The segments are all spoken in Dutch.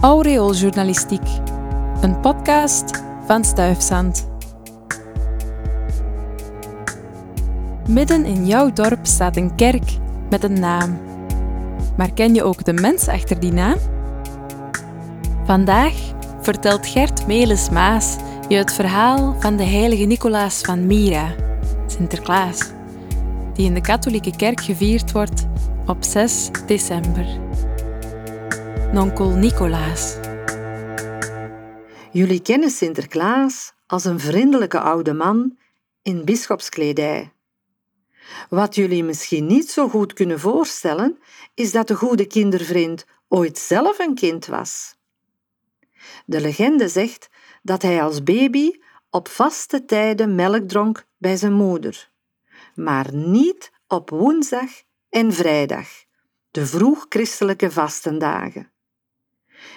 Aureooljournalistiek, een podcast van Stuifzand. Midden in jouw dorp staat een kerk met een naam. Maar ken je ook de mens achter die naam? Vandaag vertelt Gert Melis Maas je het verhaal van de heilige Nicolaas van Myra, Sinterklaas, die in de katholieke kerk gevierd wordt op 6 december. Nonkel Nicolaas. Jullie kennen Sinterklaas als een vriendelijke oude man in bischopskledij. Wat jullie misschien niet zo goed kunnen voorstellen, is dat de goede kindervriend ooit zelf een kind was. De legende zegt dat hij als baby op vaste tijden melk dronk bij zijn moeder, maar niet op woensdag en vrijdag, de vroeg-christelijke vastendagen.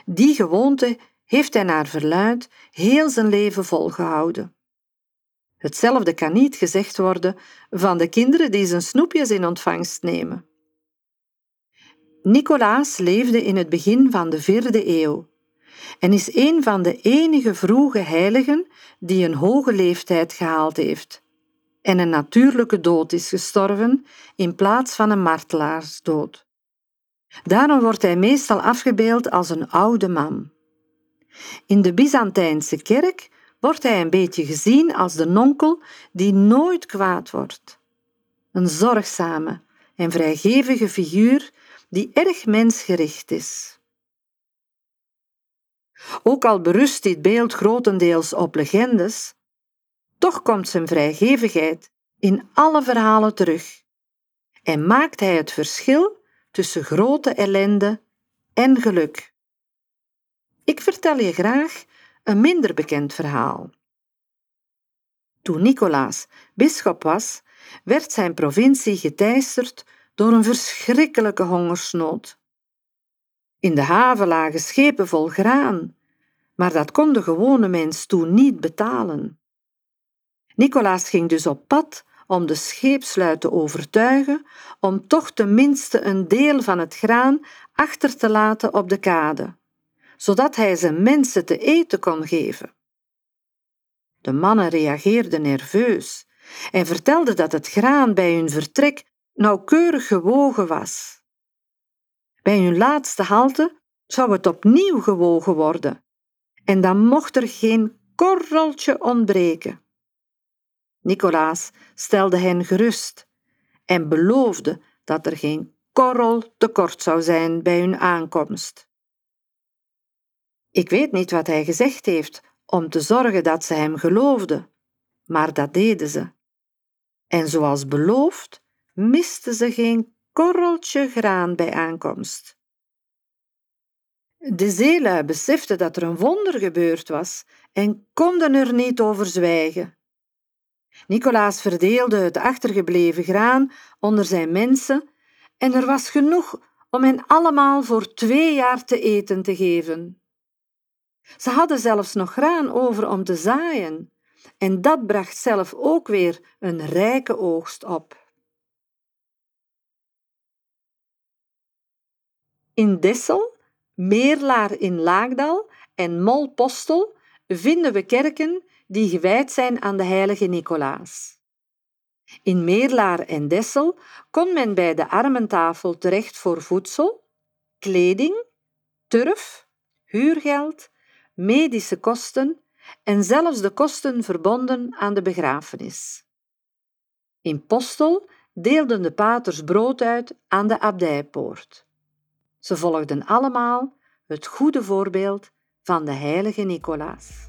Die gewoonte heeft hij naar verluid heel zijn leven volgehouden. Hetzelfde kan niet gezegd worden van de kinderen die zijn snoepjes in ontvangst nemen. Nicolaas leefde in het begin van de vierde eeuw en is een van de enige vroege heiligen die een hoge leeftijd gehaald heeft en een natuurlijke dood is gestorven in plaats van een martelaarsdood. Daarom wordt hij meestal afgebeeld als een oude man. In de Byzantijnse kerk wordt hij een beetje gezien als de nonkel die nooit kwaad wordt. Een zorgzame en vrijgevige figuur die erg mensgericht is. Ook al berust dit beeld grotendeels op legendes, toch komt zijn vrijgevigheid in alle verhalen terug en maakt hij het verschil tussen grote ellende en geluk. Ik vertel je graag een minder bekend verhaal. Toen Nicolaas bisschop was, werd zijn provincie geteisterd door een verschrikkelijke hongersnood. In de haven lagen schepen vol graan, maar dat kon de gewone mens toen niet betalen. Nicolaas ging dus op pad om de scheepslui te overtuigen om toch tenminste een deel van het graan achter te laten op de kade, zodat hij zijn mensen te eten kon geven. De mannen reageerden nerveus en vertelden dat het graan bij hun vertrek nauwkeurig gewogen was. Bij hun laatste halte zou het opnieuw gewogen worden en dan mocht er geen korreltje ontbreken. Nicolaas stelde hen gerust en beloofde dat er geen korrel tekort zou zijn bij hun aankomst. Ik weet niet wat hij gezegd heeft om te zorgen dat ze hem geloofden, maar dat deden ze. En zoals beloofd, misten ze geen korreltje graan bij aankomst. De zeelui beseften dat er een wonder gebeurd was en konden er niet over zwijgen. Nicolaas verdeelde het achtergebleven graan onder zijn mensen en er was genoeg om hen allemaal voor twee jaar te eten te geven. Ze hadden zelfs nog graan over om te zaaien, en dat bracht zelf ook weer een rijke oogst op. In Dessel, Meerlaar in Laagdal en Molpostel vinden we kerken die gewijd zijn aan de heilige Nicolaas. In Meerlaar en Dessel kon men bij de armentafel terecht voor voedsel, kleding, turf, huurgeld, medische kosten en zelfs de kosten verbonden aan de begrafenis. In Postel deelden de paters brood uit aan de abdijpoort. Ze volgden allemaal het goede voorbeeld van de heilige Nicolaas.